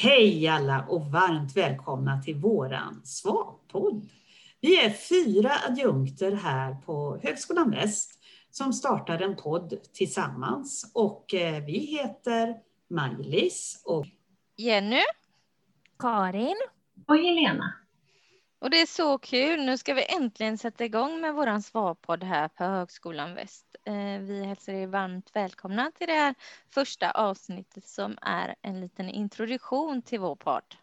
Hej alla och varmt välkomna till våran Svapodd. Vi är fyra adjunkter här på Högskolan Väst som startar en podd tillsammans och eh, vi heter Maj-Lis och Jenny. Karin. Och Helena. Och det är så kul. Nu ska vi äntligen sätta igång med våran svarpodd här på Högskolan Väst. Eh, vi hälsar er varmt välkomna till det här första avsnittet som är en liten introduktion till vår podd.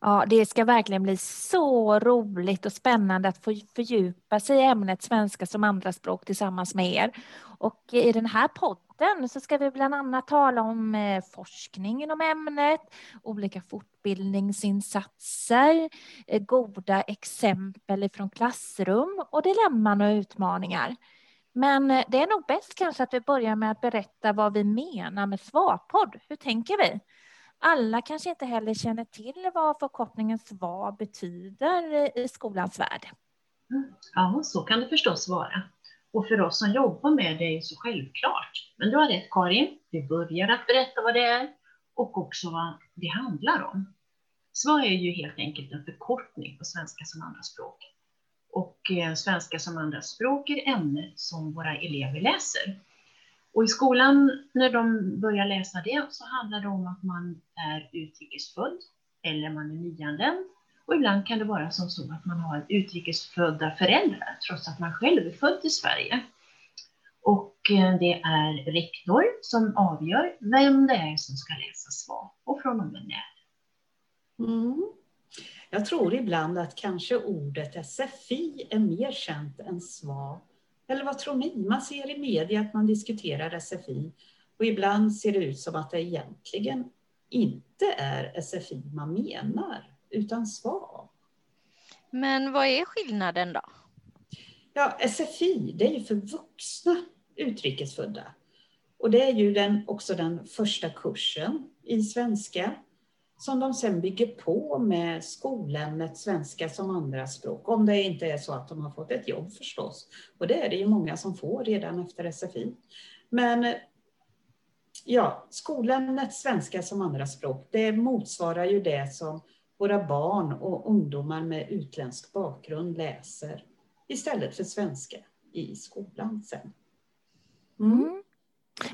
Ja, det ska verkligen bli så roligt och spännande att få fördjupa sig i ämnet svenska som andraspråk tillsammans med er. Och i den här podden så ska vi bland annat tala om eh, forskning inom ämnet, olika fortbildningsinsatser, eh, goda exempel från klassrum och dilemman och utmaningar. Men eh, det är nog bäst kanske att vi börjar med att berätta vad vi menar med svarpodd. Hur tänker vi? Alla kanske inte heller känner till vad förkortningen SVA betyder i skolans värld. Ja, så kan det förstås vara. Och för oss som jobbar med det är det så självklart. Men du har rätt Karin, vi börjar att berätta vad det är och också vad det handlar om. SVA är ju helt enkelt en förkortning på svenska som andraspråk. Och eh, svenska som andraspråk är ämnet som våra elever läser. Och i skolan, när de börjar läsa det, så handlar det om att man är utrikesfödd eller man är nyanländ. Och ibland kan det vara som så att man har utrikesfödda föräldrar, trots att man själv är född i Sverige. Och eh, det är rektor som avgör vem det är som ska läsa SVA och från och med när. Mm. Jag tror ibland att kanske ordet SFI är mer känt än SVA eller vad tror ni? Man ser i media att man diskuterar SFI och ibland ser det ut som att det egentligen inte är SFI man menar, utan SVA. Men vad är skillnaden då? Ja, SFI, det är ju för vuxna utrikesfödda. Och det är ju den, också den första kursen i svenska som de sen bygger på med skolämnet svenska som andraspråk. Om det inte är så att de har fått ett jobb förstås. Och det är det ju många som får redan efter SFI. Men ja, skolämnet svenska som andraspråk, det motsvarar ju det som våra barn och ungdomar med utländsk bakgrund läser istället för svenska i skolan sen. Mm. mm.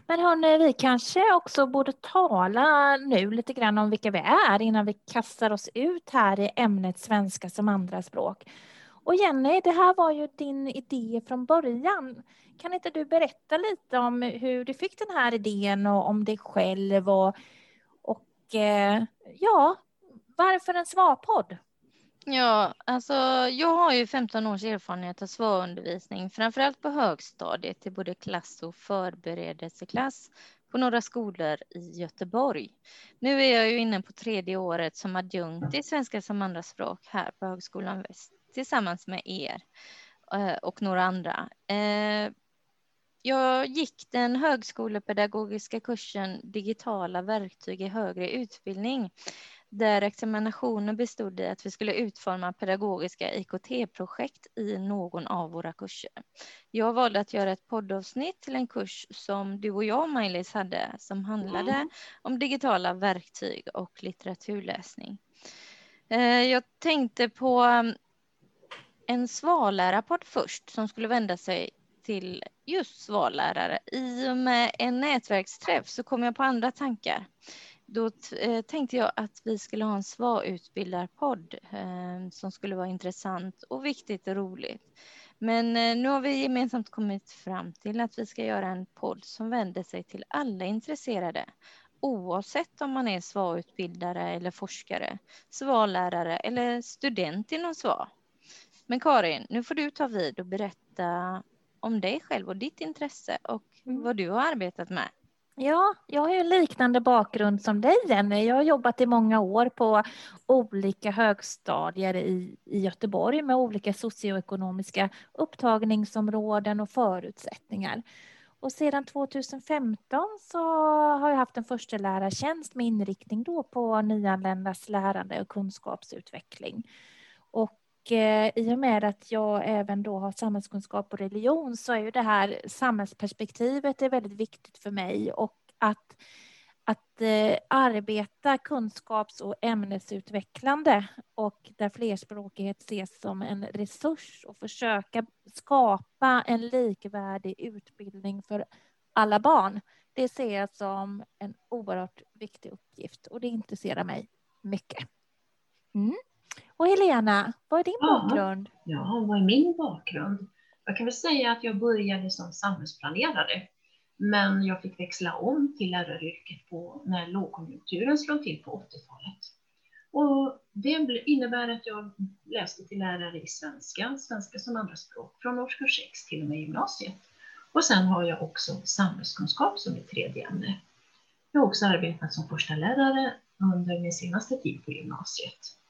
Men hörni, vi kanske också borde tala nu lite grann om vilka vi är innan vi kastar oss ut här i ämnet svenska som andraspråk. Och Jenny, det här var ju din idé från början. Kan inte du berätta lite om hur du fick den här idén och om dig själv och, och eh, ja, varför en svarpodd? Ja, alltså jag har ju 15 års erfarenhet av svarundervisning, framförallt på högstadiet i både klass och förberedelseklass på några skolor i Göteborg. Nu är jag ju inne på tredje året som adjunkt i svenska som andraspråk här på Högskolan Väst tillsammans med er eh, och några andra. Eh, jag gick den högskolepedagogiska kursen digitala verktyg i högre utbildning där examinationen bestod i att vi skulle utforma pedagogiska IKT-projekt i någon av våra kurser. Jag valde att göra ett poddavsnitt till en kurs som du och jag, Maj-Lis, hade som handlade mm. om digitala verktyg och litteraturläsning. Eh, jag tänkte på mm, en svallärarpodd först som skulle vända sig till just svallärare. I och med en nätverksträff så kom jag på andra tankar då eh, tänkte jag att vi skulle ha en SVA-utbildarpodd eh, som skulle vara intressant och viktigt och roligt. Men eh, nu har vi gemensamt kommit fram till att vi ska göra en podd som vänder sig till alla intresserade oavsett om man är SVA-utbildare eller forskare, SVA-lärare eller student inom SVA. Men Karin, nu får du ta vid och berätta om dig själv och ditt intresse och mm. vad du har arbetat med. Ja, jag har ju en liknande bakgrund som dig Jenny. Jag har jobbat i många år på olika högstadier i, i Göteborg med olika socioekonomiska upptagningsområden och förutsättningar. Och sedan 2015 så har jag haft en förstelärartjänst med inriktning då på nyanländas lärande och kunskapsutveckling. Och eh, i och med att jag även då har samhällskunskap och religion så är ju det här samhällsperspektivet är väldigt viktigt för mig och att att eh, arbeta kunskaps och ämnesutvecklande och där flerspråkighet ses som en resurs och försöka skapa en likvärdig utbildning för alla barn. Det ser jag som en oerhört viktig uppgift och det intresserar mig mycket. Mm. Och Helena, vad är din ja, bakgrund? Ja, vad är min bakgrund? Jag kan väl säga att jag började som samhällsplanerare men jag fick växla om till läraryrket på, när lågkonjunkturen slog till på 80-talet. Och det innebär att jag läste till lärare i svenska, svenska som andraspråk, från årskurs 6 till och med gymnasiet. Och sen har jag också samhällskunskap som ett tredje ämne. Jag har också arbetat som första lärare under min senaste tid på gymnasiet.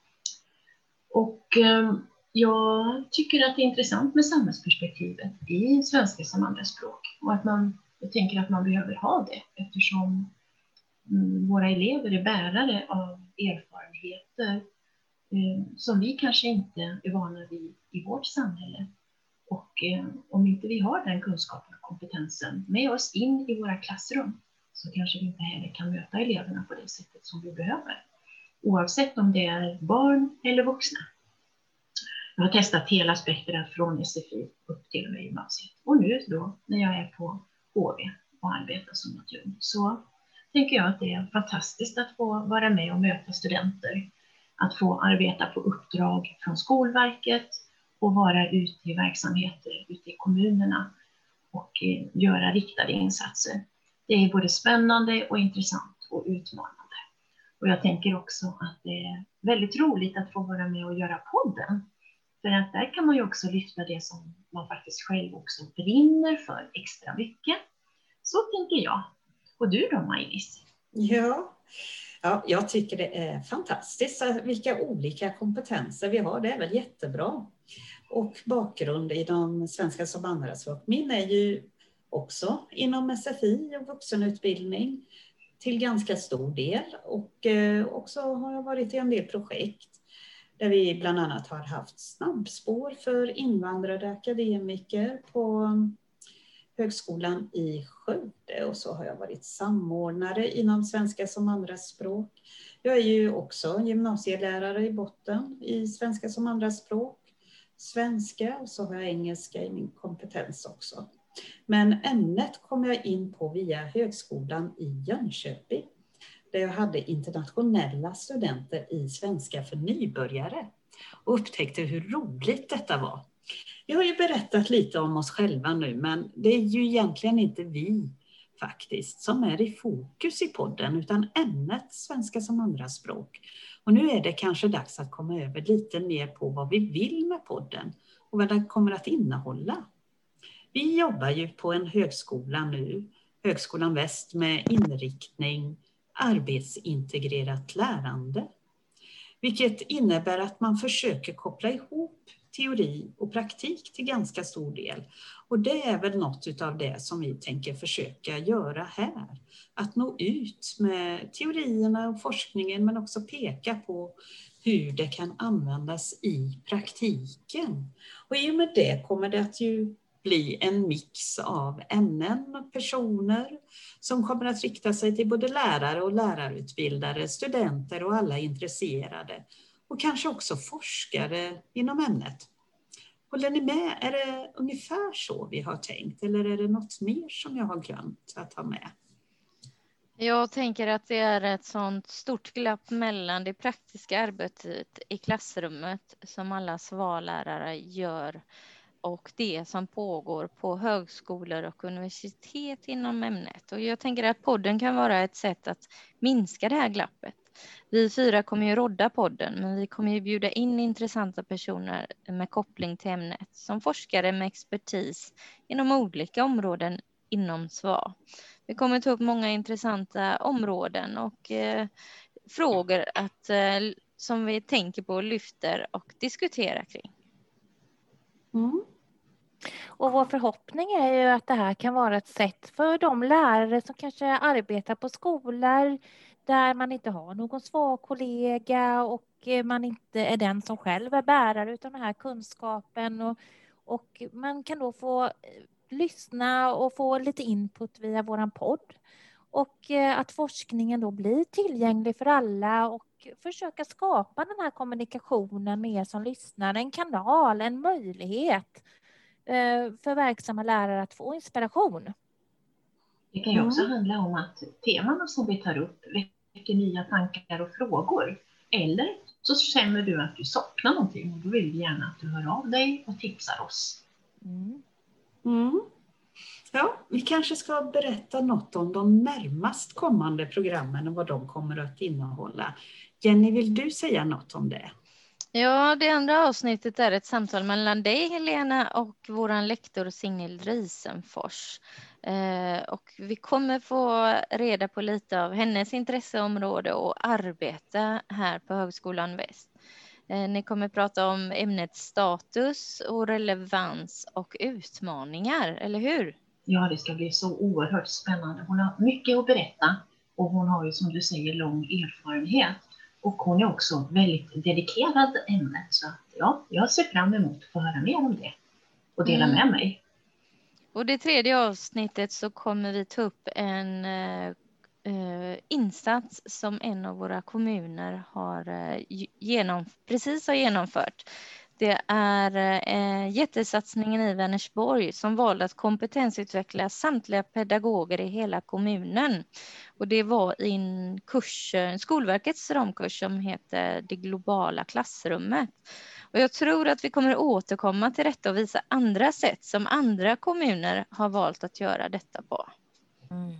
Och ehm, jag tycker att det är intressant med samhällsperspektivet i svenska som andraspråk och att man jag tänker att man behöver ha det eftersom mm, våra elever är bärare av erfarenheter ehm, som vi kanske inte är vana vid i vårt samhälle. Och ehm, om inte vi har den kunskapen och kompetensen med oss in i våra klassrum så kanske vi inte heller kan möta eleverna på det sättet som vi behöver. Oavsett om det är barn eller vuxna. Jag har testat hela spektrat från SFI upp till och med gymnasiet. Och nu då när jag är på HV och arbetar som adjunkt så tänker jag att det är fantastiskt att få vara med och möta studenter, att få arbeta på uppdrag från Skolverket och vara ute i verksamheter ute i kommunerna och eh, göra riktade insatser. Det är både spännande och intressant och utmanande. Och jag tänker också att det är väldigt roligt att få vara med och göra podden. För att där kan man ju också lyfta det som man faktiskt själv också brinner för extra mycket. Så tänker jag. Och du då, Maj-Lis? Ja. ja, jag tycker det är fantastiskt vilka olika kompetenser vi har. Det är väl jättebra. Och bakgrund i de svenska som andraspråk. Min är ju också inom SFI och vuxenutbildning till ganska stor del. Och eh, också har jag varit i en del projekt där vi bland annat har haft snabbspår för invandrade akademiker på mm, Högskolan i Skövde och så har jag varit samordnare inom svenska som andraspråk. Jag är ju också gymnasielärare i botten i svenska som andraspråk, svenska och så har jag engelska i min kompetens också. Men ämnet kom jag in på via Högskolan i Jönköping där jag hade internationella studenter i svenska för nybörjare och upptäckte hur roligt detta var. Vi har ju berättat lite om oss själva nu, men det är ju egentligen inte vi faktiskt som är i fokus i podden, utan ämnet svenska som andraspråk. Och nu är det kanske dags att komma över lite mer på vad vi vill med podden och vad den kommer att innehålla. Vi jobbar ju på en högskola nu, Högskolan Väst, med inriktning arbetsintegrerat lärande. Vilket innebär att man försöker koppla ihop teori och praktik till ganska stor del. Och det är väl något av det som vi tänker försöka göra här. Att nå ut med teorierna och forskningen men också peka på hur det kan användas i praktiken. Och i och med det kommer det att ju bli en mix av ämnen och personer som kommer att rikta sig till både lärare och lärarutbildare, studenter och alla intresserade och kanske också forskare inom ämnet. Håller ni med? Är det ungefär så vi har tänkt eller är det något mer som jag har glömt att ha med? Jag tänker att det är ett sånt stort glapp mellan det praktiska arbetet i klassrummet som alla svallärare gör och det som pågår på högskolor och universitet inom ämnet. Och jag tänker att podden kan vara ett sätt att minska det här glappet. Vi fyra kommer ju rodda podden, men vi kommer ju bjuda in intressanta personer med koppling till ämnet som forskare med expertis inom olika områden inom SVA. Vi kommer ta upp många intressanta områden och eh, frågor att, eh, som vi tänker på, lyfter och diskuterar kring. Mm. Och vår förhoppning är ju att det här kan vara ett sätt för de lärare som kanske arbetar på skolor där man inte har någon svag kollega och eh, man inte är den som själv är bärare av den här kunskapen. Och, och man kan då få eh, lyssna och få lite input via vår podd. och eh, att forskningen då blir tillgänglig för alla och försöka skapa den här kommunikationen med er som lyssnar, en kanal, en möjlighet för verksamma lärare att få inspiration. Det kan ju också handla om att teman som vi tar upp väcker nya tankar och frågor. Eller så känner du att du saknar någonting och då vill vi gärna att du hör av dig och tipsar oss. Mm. Mm. Ja, vi kanske ska berätta något om de närmast kommande programmen och vad de kommer att innehålla. Jenny, vill du säga något om det? Ja, det andra avsnittet är ett samtal mellan dig, Helena, och vår lektor Signil Risenfors. Eh, och vi kommer få reda på lite av hennes intresseområde och arbete här på Högskolan Väst. Eh, ni kommer prata om ämnets status och relevans och utmaningar, eller hur? Ja, det ska bli så oerhört spännande. Hon har mycket att berätta och hon har ju som du säger lång erfarenhet. Och hon är också väldigt dedikerad ämnet. Så ja, jag ser fram emot att få höra mer om det och dela mm. med mig. Och det tredje avsnittet så kommer vi ta upp en eh, insats som en av våra kommuner har eh, genom, precis har genomfört. Det är eh, jättesatsningen i Vänersborg som valde att kompetensutveckla samtliga pedagoger i hela kommunen. Och det var i en kurs, Skolverkets ramkurs som heter Det globala klassrummet. Och jag tror att vi kommer återkomma till detta och visa andra sätt som andra kommuner har valt att göra detta på. Mm.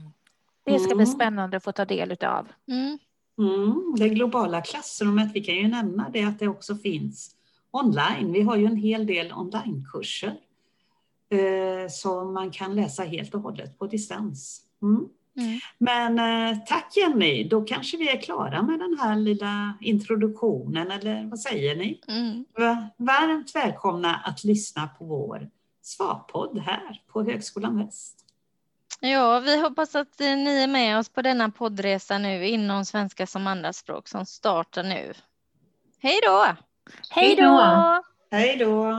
Det ska bli mm. spännande att få ta del av. Mm. Mm, det globala klassrummet, vi kan ju nämna det att det också finns online. Vi har ju en hel del onlinekurser eh, som man kan läsa helt och hållet på distans. Mm. Mm. Men eh, tack Jenny, då kanske vi är klara med den här lilla introduktionen, eller vad säger ni? Mm. Varmt välkomna att lyssna på vår svarpodd här på Högskolan Väst. Ja, vi hoppas att eh, ni är med oss på denna poddresa nu inom svenska som andraspråk som startar nu. Hej då! Hej då! Hej då!